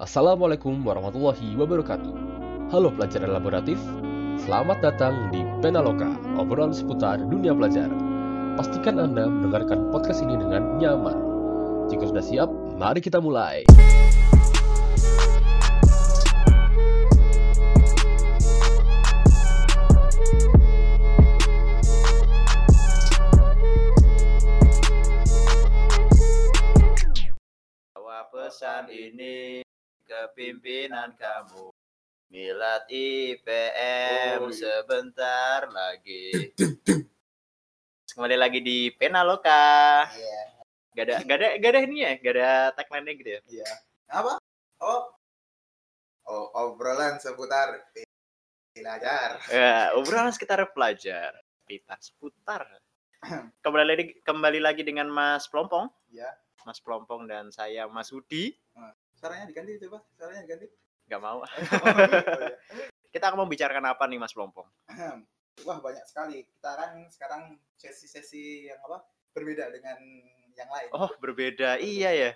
Assalamualaikum warahmatullahi wabarakatuh. Halo pelajar laboratif, selamat datang di Penaloka, obrolan seputar dunia pelajar. Pastikan Anda mendengarkan podcast ini dengan nyaman. Jika sudah siap, mari kita mulai. Pesan ini ke pimpinan kamu. Milad IPM Oh, iya. sebentar lagi. Kembali lagi di Pena Loka. Iya. Gak ada, gak ada, gak ada ini ya, gak ada tagline-nya gitu ya. Iya. Apa? Oh. Oh, obrolan seputar belajar. Ya, obrolan sekitar pelajar. Kita seputar. Kembali lagi, kembali lagi dengan Mas Pelompong. Iya. Mas Pelompong dan saya Mas Hudi. Suaranya diganti coba, suaranya diganti. Gak mau. Oh, iya. Kita akan membicarakan apa nih Mas Pelompong? Wah, banyak sekali. Kita kan sekarang sesi-sesi yang apa? Berbeda dengan yang lain. Oh, berbeda. Iya ya.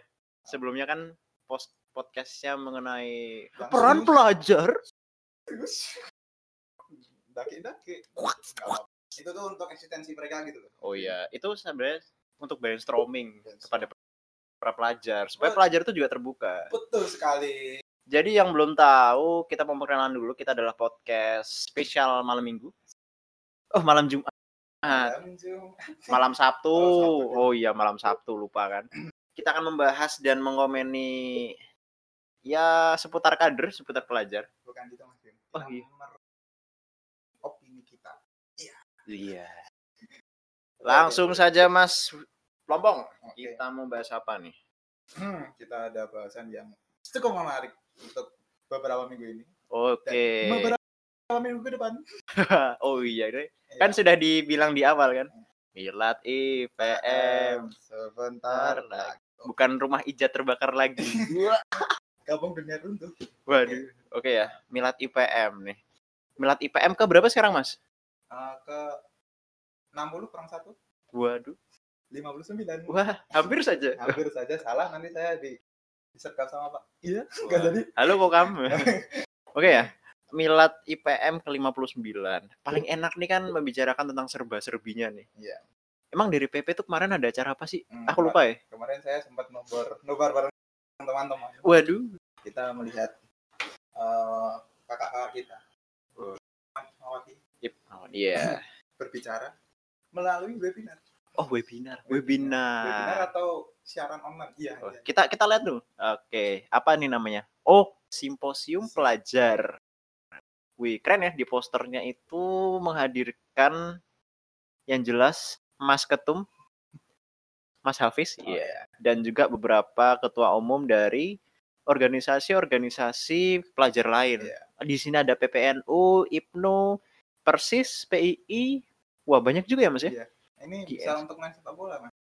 Sebelumnya kan post podcastnya mengenai Langsung. peran pelajar. Daki-daki. Itu tuh untuk eksistensi mereka gitu loh. Oh iya, itu sebenarnya untuk brainstorming Brainstorming. kepada para pelajar supaya pelajar itu juga terbuka. Betul sekali. Jadi yang belum tahu, kita mau perkenalan dulu. Kita adalah podcast spesial malam minggu. Oh, malam Jumat. Malam Jumat. Malam Sabtu. Oh, Sabtu, ya. Oh iya, malam Sabtu lupa kan. Kita akan membahas dan mengomeni ya seputar kader, seputar pelajar. Bukan gitu Mas Bim. Oh, iya. opini kita. Iya. Langsung saja Mas Lombong. Oke. Kita mau bahas apa nih? Hmm, kita ada bahasan yang cukup menarik untuk beberapa minggu ini. Oke. Dan beberapa minggu ke depan. oh iya deh. Ya, Kan sudah dibilang di awal kan. Milad IPM. sebentar lagi. Bukan rumah ijat terbakar lagi. Kampung dunia runtuh. Waduh. Oke ya. Milad IPM nih. Milad IPM ke berapa sekarang mas? Eh, ke 60 kurang 1, Waduh. 59. Wah hampir saja. Hampir saja salah nanti saya di disergap sama Pak. Iya, enggak jadi. Halo kok kamu? Oke ya. Milad IPM ke 59. Paling enak nih kan membicarakan tentang serba-serbinya nih. Iya. Emang dari PP tuh kemarin ada acara apa sih? Hmm, Aku lupa ya. Kemarin saya sempat nobar nobar bareng teman-teman. Waduh. Kita melihat eh, kakak-kakak kita. Oh. Mawati Ip. Oh, Iya. berbicara melalui webinar. Oh webinar. Webinar Webinar. atau siaran online. Iya. Oh, iya. kita kita lihat dulu. Oke, apa nih namanya? Oh, simposium pelajar. Wih, keren ya di posternya itu menghadirkan yang jelas Mas Ketum, Mas Hafiz, Oh, iya, dan juga beberapa ketua umum dari organisasi-organisasi pelajar lain. Iya. Di sini ada PPNU, IPNU, Persis, PII. Wah, banyak juga ya, Mas ya? Iya. Ini GS. bisa untuk main sepak bola, Mas.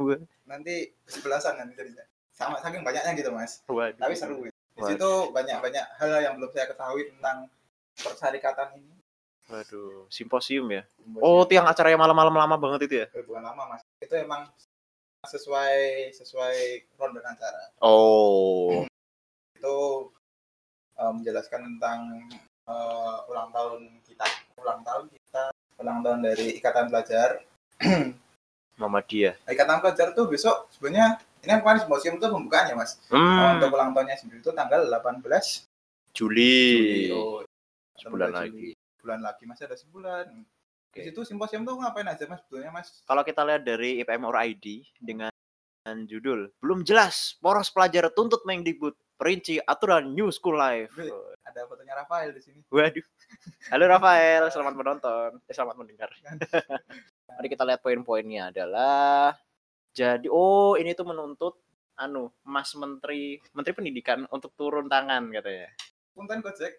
Wah. Nanti sebelasan nanti jadinya. Sama saking banyaknya gitu, Mas. Waduh. Tapi seru. ya. Di situ banyak-banyak hal yang belum saya ketahui tentang persyarikatan ini. Waduh, simposium ya. Oh, itu yang acaranya malam-malam lama banget itu ya? Eh, bukan lama, Mas. Itu emang sesuai sesuai ronde acara. Oh, Itu eh, menjelaskan tentang eh, ulang tahun kita. Ulang tahun kita, ulang tahun dari Ikatan Pelajar. Muhammadiyah. Ikatan Pelajar tuh besok sebenarnya ini yang kemarin simposium itu pembukaannya, Mas. Hmm, Untuk ulang tahunnya sendiri itu tanggal 18 Juli. Oh, Sebulan 18 lagi. Juli. Bulan lagi masih ada sebulan. Oke. Di situ simposium tuh ngapain aja Mas sebetulnya Mas? Kalau kita lihat dari IPM or ID dengan judul belum jelas poros pelajar tuntut Mendikbud perinci aturan New School Life. Ada fotonya Rafael di sini. Waduh. Halo Rafael, selamat menonton. Eh, selamat mendengar. Mari kita lihat poin-poinnya adalah jadi oh ini tuh menuntut anu Mas Menteri Menteri Pendidikan untuk turun tangan katanya. Punten Gojek.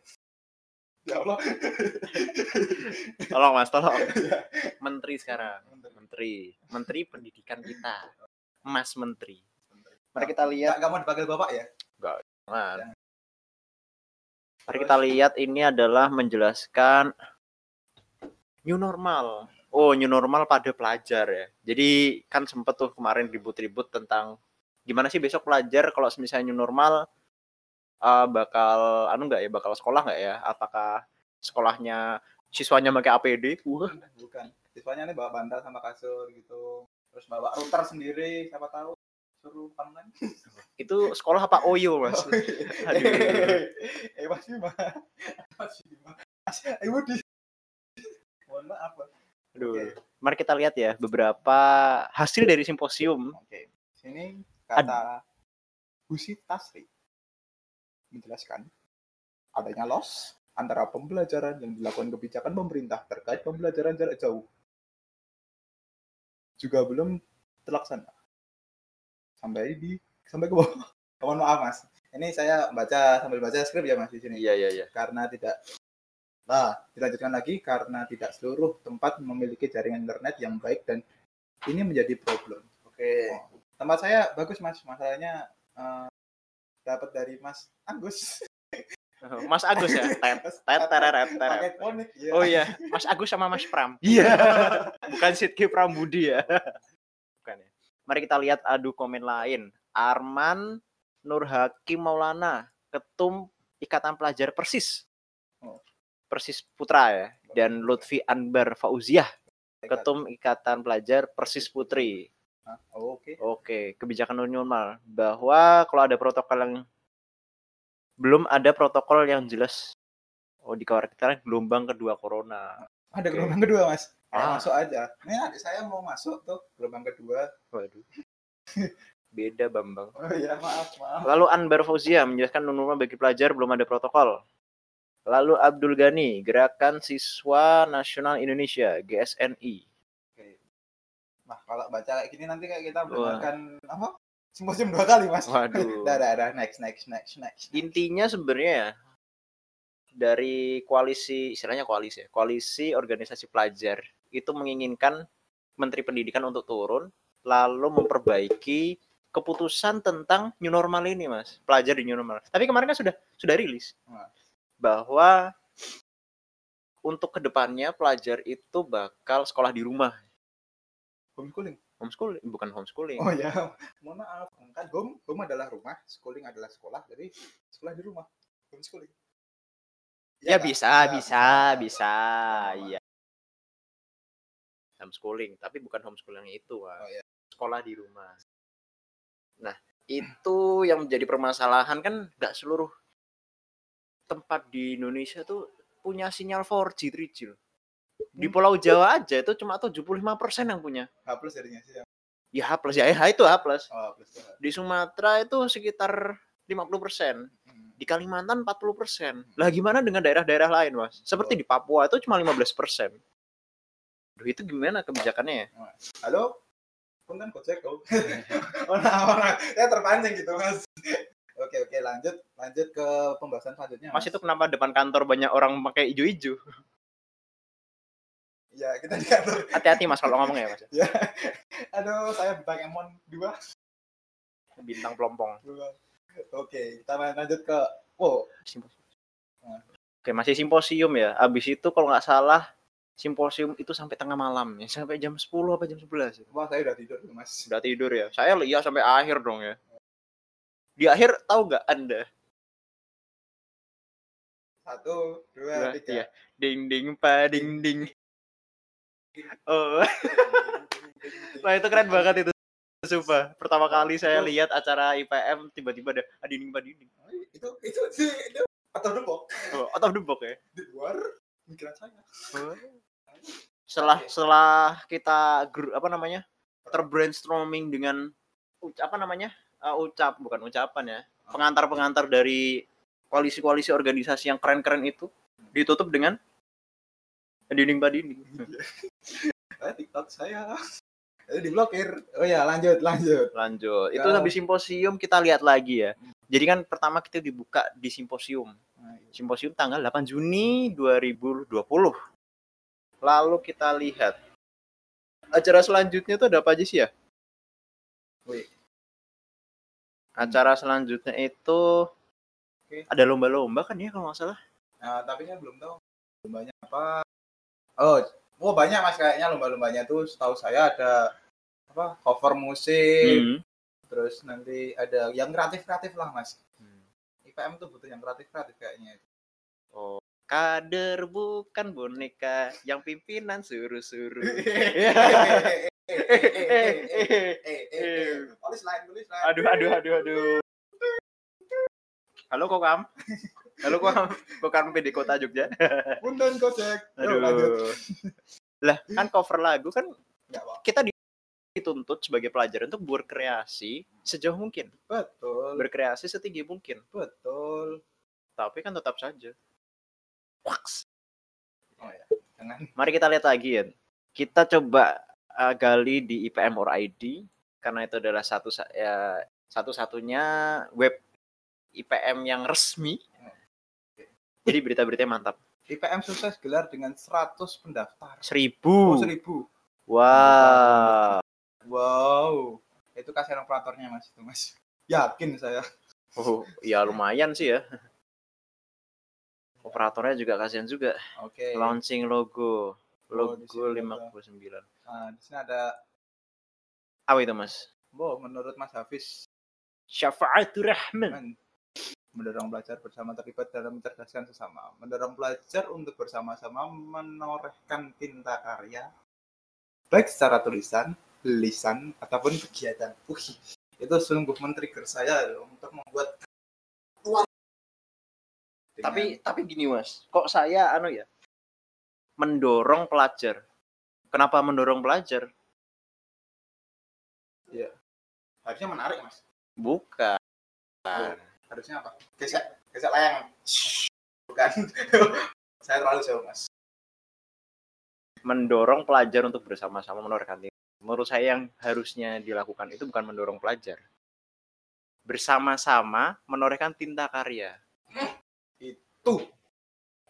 Ya Allah. Tolong Mas, tolong. Iya. Menteri sekarang. Menteri, Menteri Pendidikan kita. Mas Menteri. Mari kita lihat. Nggak mau dipanggil Bapak ya? Nah, Mari kita lihat ini adalah menjelaskan new normal. Oh, new normal pada pelajar ya. Jadi kan sempet tuh kemarin ribut-ribut tentang gimana sih besok pelajar kalau misalnya new normal eh, bakal anu nggak ya, bakal sekolah nggak ya? Apakah sekolahnya siswanya pakai APD? Wah, bukan siswanya nih bawa bantal sama kasur gitu terus bawa router sendiri siapa tahu suruh itu sekolah apa Oyo, Mas? Aduh. eh Mas Bima Mas Bima Mas Ayo di mohon maaf. Aduh. Mari kita lihat ya beberapa hasil dari simposium. Oke, sini kata Gusi Tasri menjelaskan adanya loss antara pembelajaran yang dilakukan kebijakan pemerintah terkait pembelajaran jarak jauh juga belum terlaksana sampai di sampai ke bawah. Mohon maaf mas, ini saya baca sambil baca skrip ya mas di sini Iya, iya, iya. karena tidak nah dilanjutkan lagi karena tidak seluruh tempat memiliki jaringan internet yang baik dan ini menjadi problem. Oke, tempat saya bagus mas, masalahnya eh, dapat dari Mas Agus. Mas Agus ya? Tet, tet, tereret, teret. Paket konik, ya. Oh iya, Mas Agus sama Mas Pram. Iya. Bukan Sidki Prambudi ya. Mari kita lihat adu komen lain. Arman Nur Hakim Maulana, Ketum Ikatan Pelajar Persis. Oh. Persis Putra ya. Dan Lutfi Anbar Fauziah, Ketum Ikatan Pelajar Persis Putri. Oh, Oke. Oke, kebijakan new normal bahwa kalau ada protokol yang belum ada protokol yang jelas. Oh, dikhawatirkan gelombang kedua corona. Ada Oke. gelombang kedua mas. Ah. Masuk aja. Ini adik saya mau masuk tuh gelombang kedua. Waduh. Beda Bambang. Oh iya maaf maaf. Lalu Anbar Fauzia menjelaskan new normal bagi pelajar belum ada protokol. Lalu Abdul Ghani, Gerakan Siswa Nasional Indonesia, GSNI. Oke. Nah kalau baca kayak gini nanti kayak kita mendengarkan apa? Simposium dua kali mas. Waduh. Dah dah dah next next next next. Intinya sebenarnya ya, dari koalisi, istilahnya koalisi ya, koalisi organisasi pelajar itu menginginkan Menteri Pendidikan untuk turun, lalu memperbaiki keputusan tentang new normal ini, Mas. Pelajar di new normal. Tapi kemarin kan sudah sudah rilis bahwa untuk ke depannya pelajar itu bakal sekolah di rumah, Homeschooling. homeschooling bukan homeschooling. Oh ya, mohon maaf. Kan home, home adalah rumah, schooling adalah sekolah, jadi sekolah di rumah. Homeschooling. Ya, bisa, Kak? bisa, bisa, Sama. iya. Homeschooling, tapi bukan homeschooling yang itu, Wak. Oh, iya. Sekolah di rumah. Nah, itu yang menjadi permasalahan kan nggak seluruh tempat di Indonesia tuh punya sinyal 4G, 3G. loh. Di Hmm. Pulau Jawa aja itu cuma 75% yang punya. H plus jadinya sih. Ya H plus ya, eh, H itu H plus. Oh, plus. tuh. Di Sumatera itu sekitar 50%. Di Kalimantan 40%. Lah gimana dengan daerah-daerah lain, Mas? Seperti di Papua itu cuma 15%. Duh, itu gimana kebijakannya ya? Halo? Punten Gojek oh. orang orang saya terpancing gitu mas. Oke oke lanjut lanjut ke pembahasan selanjutnya. Mas itu kenapa depan kantor banyak orang pakai ijo-ijo? Ya kita di kantor. Hati-hati Mas kalau ngomong ya, Mas. Ya. Aduh saya bintang Emon dua. Bintang pelompong. dua. Oke kita lanjut ke. Oh Simposium. Oke, masih simposium ya. Habis itu kalau nggak salah simposium itu sampai tengah malam ya, sampai jam 10 apa jam 11. wah saya udah tidur tuh, mas. Sudah tidur ya. Saya lihat sampai akhir dong ya. Di akhir tahu nggak Anda? Satu dua Dua, tiga. iya. Ding ding pa ding ding. Oh, wah itu keren banget itu. Sumpah, pertama kali saya lihat acara IPM tiba-tiba ada ah, dinding pa dinding. Itu itu sih itu atau dulu Oh, out of the box ya. di luar pikiran saya. Setelah setelah kita apa namanya? terbrainstorming dengan apa namanya? Uh, ucap bukan ucapan ya. Pengantar-pengantar dari koalisi-koalisi organisasi yang keren-keren itu ditutup dengan dinding pa dinding. Eh, TikTok saya. Itu diblokir. Oh ya lanjut lanjut. Lanjut. Itu habis simposium kita lihat lagi ya. Jadi kan pertama kita dibuka di simposium. Nah, Simposium tanggal 8 Juni 2020. Lalu kita lihat acara selanjutnya itu ada apa aja sih ya? Wih. Acara selanjutnya itu Oke. ada lomba-lomba kan ya kalau nggak salah. Nah, tapi saya belum tahu lombanya apa. Oh, Oh banyak mas kayaknya lomba-lombanya tuh setahu saya ada apa cover musik, Hmm. terus nanti ada yang kreatif-kreatif lah mas. Hmm. IPM tuh butuh yang kreatif-kreatif kayaknya. Oh, kader bukan boneka yang pimpinan suruh-suruh. Aduh, aduh, aduh, aduh. Halo Kokam. Halo Kokam. Kokam PD Kota Jogja. Yuk, lanjut. Aduh. Lah, kan cover lagu kan kita dituntut sebagai pelajar untuk berkreasi sejauh mungkin, Betul, berkreasi setinggi mungkin. betul. Tapi kan tetap saja. Waks. Jangan. Mari kita lihat lagi ya. Kita coba uh, gali di IPM or ID karena itu adalah satu sa- ya, satu-satunya web IPM yang resmi. Jadi berita-beritanya mantap. IPM sukses gelar dengan 100 pendaftar. Oh, Seribu. seribu. Wah. Wow. Itu kasihan operatornya mas itu mas. Yakin saya. Oh, ya lumayan sih ya. Operatornya juga kasihan juga. Oke. Launching logo. Oh, Logo ada. 59. Nah, di sini ada, Apa itu, Mas? oh, menurut Mas Hafiz, Syafaatur Rahman. kan, mendorong belajar bersama terlibat dalam mencerdaskan sesama, mendorong belajar untuk bersama-sama menorehkan tinta karya, baik secara tulisan, lisan, ataupun kegiatan. Wih, itu sungguh men-trigger saya loh, untuk membuat keluar. Tapi tapi gini, Mas. Kok saya anu ya? Mendorong pelajar. Kenapa mendorong pelajar? harusnya menarik mas. Bukan. Harusnya apa? Gesek, gesek layang. Bukan. saya terlalu jauh mas. Mendorong pelajar untuk bersama-sama menorehkan. Menurut saya yang harusnya dilakukan itu bukan mendorong pelajar. Bersama-sama menorehkan tinta karya. Itu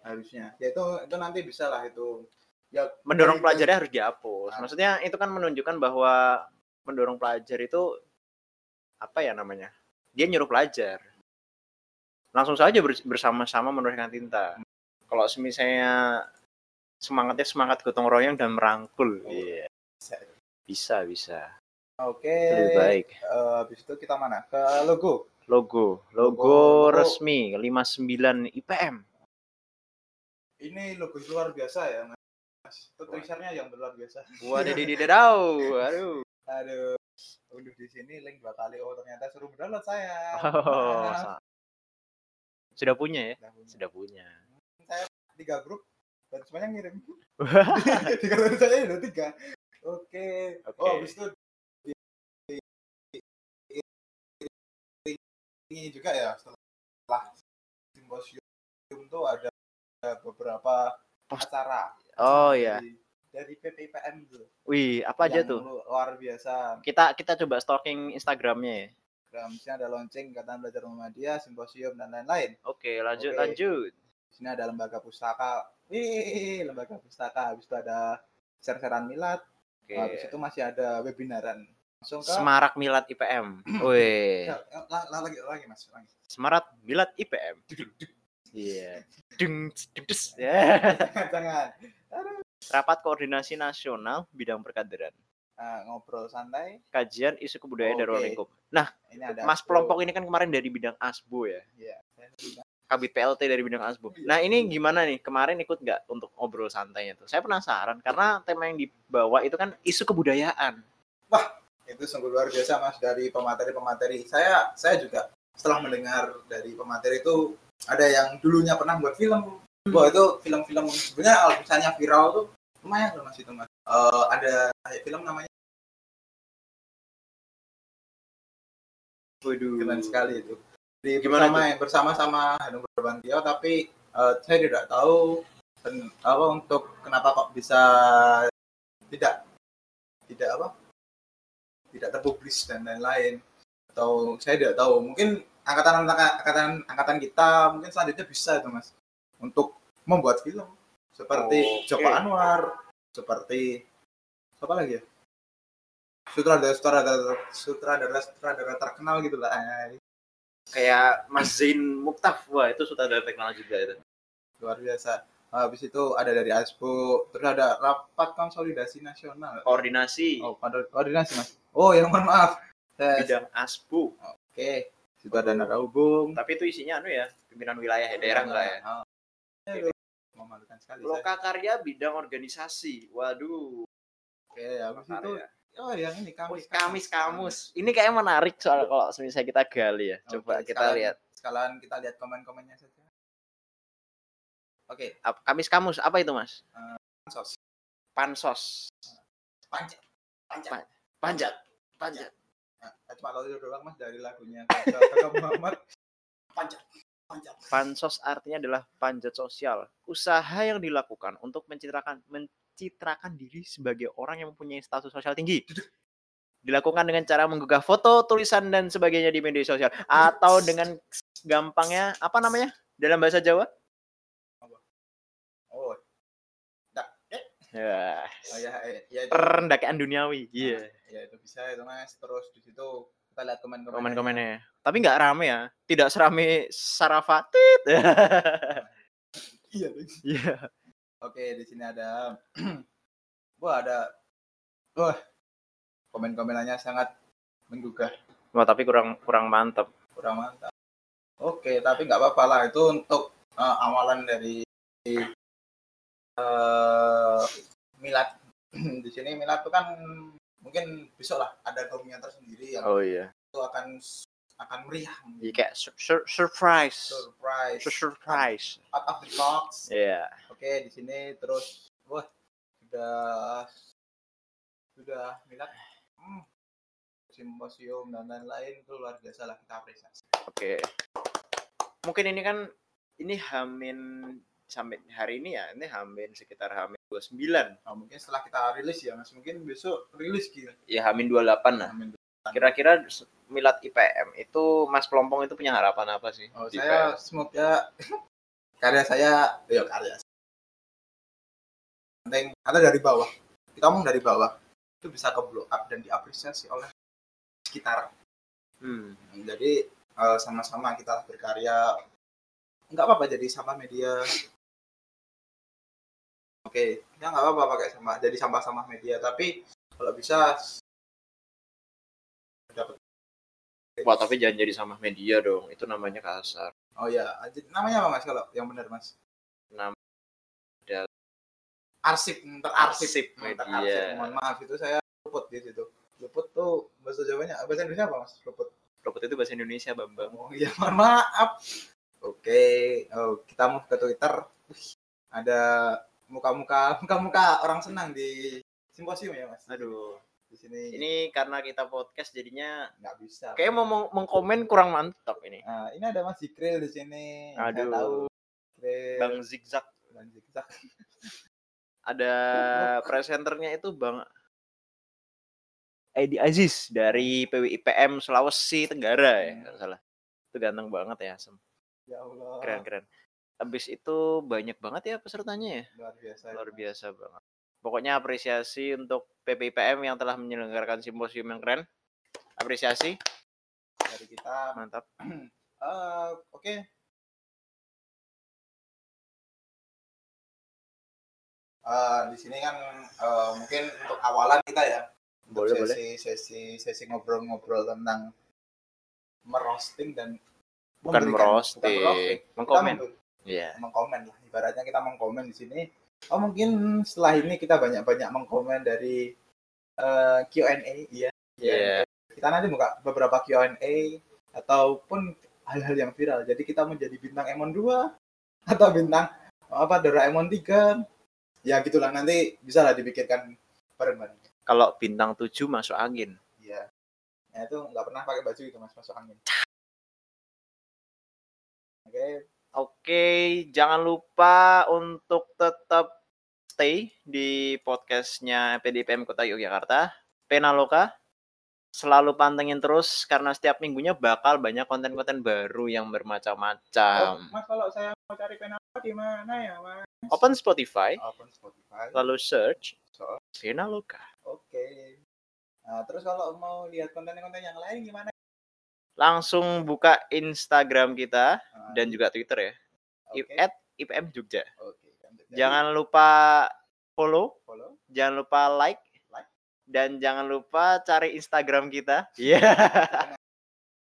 harusnya. Ya itu itu nanti bisa lah itu. Ya mendorong pelajarnya harus dihapus. Ah. Maksudnya itu kan menunjukkan bahwa mendorong pelajar itu apa ya namanya? Dia nyuruh pelajar. Langsung saja bers- bersama-sama menorehkan tinta. Kalau misalnya semangatnya semangat gotong royong dan merangkul, Oh, iya. bisa. bisa. Oke. Lebih baik. Eh, habis itu kita mana? Ke logo. Logo, logo, Logo. resmi 59 IPM. Ini logo luar biasa ya, Mas. Itu tulisannya yang luar biasa. Wadididididau. Aduh. Aduh. Udah di sini link dua kali. Oh, ternyata suruh berdownload saya. Oh, Nah, sudah punya ya? punya. Sudah punya. tiga grup dan semuanya ngirim. tiga grup saya udah tiga. Oke. Oke. Oh, habis itu di, di- ini juga ya setelah simposium tuh ada beberapa Pos- acara. Oh dari, ya. Dari PPIPM tuh. Wih, apa aja tuh? lu- Luar biasa. Kita kita coba stalking Instagramnya ya. Di sini ada launching Ikatan Belajar Muhammadiyah, simposium dan lain-lain. Oke, lanjut Oke. lanjut. Di sini ada lembaga pustaka. Wih, lembaga pustaka. Habis itu ada share-sharean milad. Oke. Habis itu masih ada webinaran. Langsung ke Semarak Milad IPM. Wih, Ya, la- lagi lagi Mas, lagi. Semarak Milad IPM. Iya. Des. Ya. Jangan. Rapat koordinasi nasional bidang perkaderan. Nah, ngobrol santai. Kajian isu kebudayaan dan ruang Oke. lingkup. Ini ada Mas Asbo. Pelompok ini kan kemarin dari bidang ASBO ya. Iya. Kabit PLT dari bidang ASBO. Nah ini gimana nih? Kemarin ikut nggak untuk ngobrol santainya tuh? Saya penasaran karena tema yang dibawa itu kan isu kebudayaan. Itu sungguh luar biasa Mas dari pemateri-pemateri. Saya saya juga setelah mendengar dari pemateri itu ada yang dulunya pernah buat film. Wah, itu film-film sebenarnya kalau misalnya viral tuh lumayan loh Mas itu Mas. Eh, ada kayak film namanya Waduh. keren sekali itu. Di Gimana bersama bersama-sama Hanung Barbantio tapi eh, saya tidak tahu dan apa untuk kenapa kok bisa tidak tidak apa tidak terpublis dan lain-lain atau saya tidak tahu mungkin angkatan angkatan angkatan kita mungkin selanjutnya bisa itu mas untuk membuat film seperti Oke. Joko Anwar seperti apa lagi ya sutradara sutradara sutradara sutradara terkenal gitu lah Kayak Mas Zain Muktaf. Wah itu sutradara terkenal juga itu. luar biasa Habis itu ada dari ASPO, terus ada rapat konsolidasi nasional. Koordinasi Oh, koordinasi mas. Oh, ya mohon maaf. Bidang asbu. Oke. Situ ada nada hubung. Tapi itu isinya anu ya, pimpinan wilayah ya, daerah enggak ya? Oh. Ya, Memalukan sekali. saya. Loka karya bidang organisasi. Waduh. Oke, habis Loka itu karya. oh yang ini kamis. Kamis kamus. Ini kayak menarik soal kalau misalnya kita gali ya. Coba Oke, kita sekalian- lihat. Sekalian kita lihat komen-komennya saja. Oke, Ap- Kamis kamus apa itu, Mas? sos. Pansos. Panjat. Panjat. Pan- Panjat. Panjat. Nah, cuma tahu itu doang mas dari lagunya Kakak Muhammad. Panjat. Pansos artinya adalah panjat sosial. Usaha yang dilakukan untuk mencitrakan mencitrakan diri sebagai orang yang mempunyai status sosial tinggi. Dilakukan dengan cara menggugah foto, tulisan dan sebagainya di media sosial atau dengan gampangnya apa namanya? Dalam bahasa Jawa? Oh, Ya, oh ya, ya itu, perendakaan duniawi. Iya. ya itu bisa itu mas. Terus di situ kita lihat komen-komen. Komen-komennya. Tapi nggak rame ya. Tidak serame Sarafatit. Iya. tuh. Iya. Oke, di sini ada, wah ada, wah komen-komenannya sangat menggugah, Wah, tapi kurang kurang mantap. kurang mantap. Oke, tapi nggak apa-apa lah itu untuk eh, awalan dari eh milad. di sini milad itu kan mungkin besok lah ada gaungnya tersendiri yang Oh iya. itu akan akan meriah, Jadi kayak sur- sur- surprise. surprise, Sur- Surprise. out of the box. Iya. Oke, di sini terus wah sudah sudah milad hmm, simposium dan lain-lain itu luar biasa lah kita apresiasi. Oke. Mungkin ini kan ini Hamin sampai hari ini ya, ini Hamin sekitar Hamin 29. Nah, mungkin setelah kita rilis ya mas, mungkin besok rilis gitu. Ya Hamin 28 lah. Amin. Kira-kira s- Milad IPM itu Mas Pelompong itu punya harapan apa sih? Oh, saya semoga karya saya, ya karya. Penting, ada dari bawah. Kita ngomong dari bawah itu bisa ke blow up dan diapresiasi oleh sekitar. Hmm. Jadi eh, sama-sama kita berkarya. Nggak apa-apa jadi sama media. Oke, ya nggak apa-apa pakai sama jadi sampah-sampah media. Tapi kalau bisa dapat. Wah, tapi jangan jadi sama media dong. Itu namanya kasar. Oh ya, namanya apa mas kalau yang benar mas? Nama Arsip, terarsip, Arsip media. terarsip. Mohon maaf itu saya luput di situ. Luput tuh bahasa Jawanya, bahasa Indonesia apa mas? Luput. Robot itu bahasa Indonesia, Bambang. Oh iya, mohon maaf. Oke, oh, kita mau ke Twitter. Wih, ada muka-muka muka-muka orang senang di simposium ya mas. Aduh. Di sini Ini karena kita podcast jadinya nggak bisa. kayak mau meng- mengkomen kurang mantap ini. Nah, ini ada Mas Jikril di sini. Saya Aduh. tahu. Jikril. Bang Zigzag. Bang Zigzag. Ada presenternya itu Bang Edi Aziz dari PWIPM Sulawesi Tenggara ya, nggak salah. Itu ganteng banget ya, Sem. Ya Allah. Keren keren. Habis itu banyak banget ya pesertanya ya. Luar biasa. Luar biasa banget. Pokoknya apresiasi untuk PPIPM yang telah menyelenggarakan simposium yang keren. Apresiasi, Dari kita mantap. Eh, oke. Eh, di sini kan eh, mungkin untuk awalan kita ya. Untuk Boleh, boleh. sesi, sesi sesi ngobrol-ngobrol tentang merosting dan Bukan merosting, bukan merosting. Mengkomen. meng- Iya. mengkomen lah. Ibaratnya kita mengkomen di sini. Oh mungkin setelah ini kita banyak-banyak mengkomen dari eh, Q&A, iya. Iya. Kita nanti buka beberapa Q&A ataupun hal-hal yang viral. Jadi kita menjadi bintang Emon 2 atau bintang apa Doraemon 3. Ya gitulah nanti bisa lah dipikirkan bareng-bareng. Kalau bintang 7 masuk angin. Iya. Ya itu nggak pernah pakai baju itu Mas masuk angin. Oke, Oke, jangan lupa untuk tetap stay di podcastnya PDPM Kota Yogyakarta, Penaloka. Selalu pantengin terus karena setiap minggunya bakal banyak konten-konten baru yang Oh, bermacam-macam. Mas kalau saya mau cari pena di mana ya, Mas? Open Spotify, Open Spotify. lalu search So, Penaloka. Oke. Nah, terus kalau mau lihat konten-konten yang lain gimana? Langsung buka Instagram kita Nah, dan juga Twitter ya. oke. At IPM Jogja. Jadi, Jangan lupa follow, follow. jangan lupa like, Like. dan jangan lupa cari Instagram kita. Iya.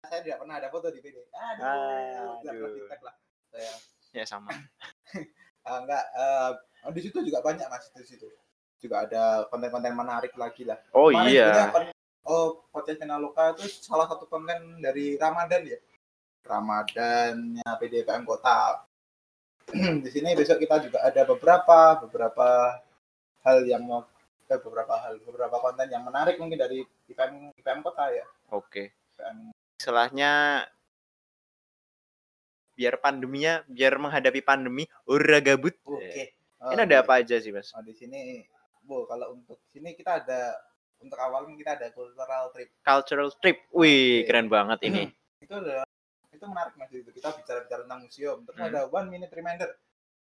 Saya tidak pernah ada foto di PD. Aduh, Aduh. tidak pernah di-tag lah. Saya ya sama. Ah, enggak eh, di situ juga banyak mas di situ juga ada konten-konten menarik lagi lah Oh Kemarin iya. Oh podcast Penaloka itu salah satu konten dari Ramadan ya Ramadannya PDPM kota di sini besok kita juga ada beberapa beberapa hal yang mau eh, beberapa hal beberapa konten yang menarik mungkin dari IPM IPM kota ya Oke. IPM Istilahnya biar pandeminya, biar menghadapi pandemi, ura gabut. oke Ini ada apa aja sih, Mas? Oh, di sini, bu, kalau untuk sini kita ada untuk awalnya kita ada cultural trip. Cultural trip. Wih, Oke. keren banget ini. Itu ada, itu menarik mas itu. Kita bicara-bicara tentang museum. Terus Hmm. ada one minute reminder.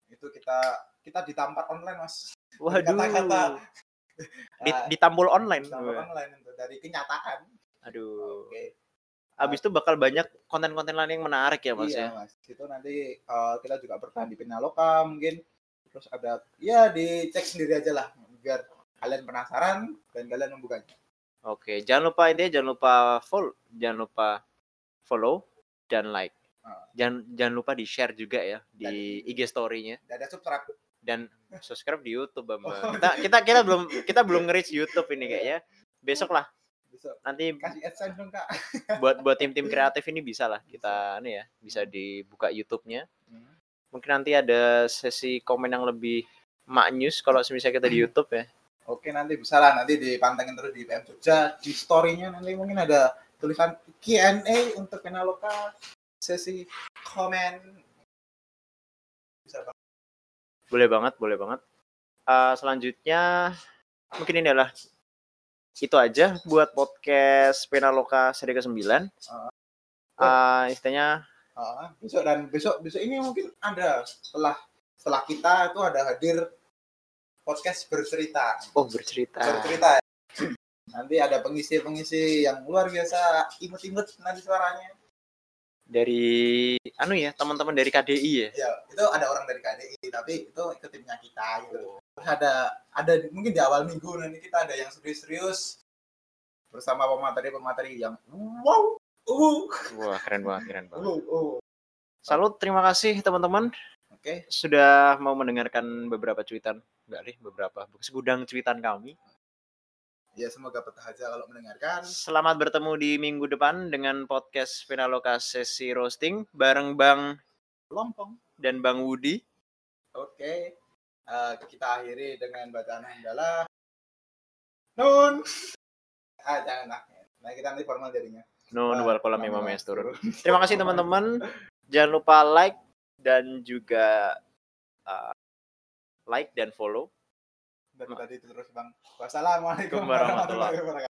Itu kita kita ditampar online mas. Waduh. Kata-kata. Di, Ah, ditampol online. ditampar online itu dari kenyataan. Aduh. Oke. Abis itu bakal banyak konten-konten lain yang menarik ya, Mas iya ya. mas. Itu nanti eh, kita juga bertahan di Pinaloka mungkin. Terus ada ya dicek sendiri aja lah biar kalian penasaran dan kalian membukanya. Oke, jangan lupa intinya jangan lupa follow, jangan lupa follow dan like. Ah. Jangan jangan lupa di share juga ya di IG story-nya Dan ada subscribe. dan subscribe di YouTube, Bambang. Oh, Kita kita kita belum kita belum nge-reach YouTube ini kayaknya. Besok lah Besok nanti kasih adsense dong kak. buat buat tim-tim kreatif ini bisa lah kita nih ya, bisa dibuka YouTube-nya. Hmm. Mungkin nanti ada sesi komen yang lebih maknyus kalau misalnya kita di YouTube ya. Oke nanti bisa lah nanti dipantengin terus di PM Jogja di story-nya nanti mungkin ada tulisan Q&A untuk Penaloka sesi komen bisa Bang. Boleh banget, boleh banget. Eh, selanjutnya mungkin ini adalah itu aja buat podcast Penaloka seri ke-9. Ah. Eh, istilahnya Ah, besok dan besok besok ini mungkin ada setelah setelah kita itu ada hadir podcast bercerita oh bercerita. bercerita nanti ada pengisi-pengisi yang luar biasa imut-imut nanti suaranya Dari anu ya, teman-teman dari KDI ya. ya itu ada orang dari KDI tapi itu ikut timnya kita gitu terus ada ada mungkin di awal minggu nanti kita ada yang serius-serius bersama pemateri-pemateri yang wow uh, Wah, keren banget, keren banget. uh, uh. Salut, terima kasih teman-teman oke sudah mau mendengarkan beberapa cuitan. Enggak nih, beberapa. Segudang cuitan kami. ya semoga betah aja kalau mendengarkan Selamat bertemu di minggu depan dengan podcast Penaloka sesi roasting bareng Bang lompong dan Bang Wudi. oke Eh, kita akhiri dengan bacaan hamdalah nun ah jangan lah nah kita nanti formal jadinya Nun wal kolam imam. Terima kasih teman-teman. Jangan lupa like dan juga uh, like dan follow. dari tadi itu terus bang wassalamualaikum warahmatullahi wabarakatuh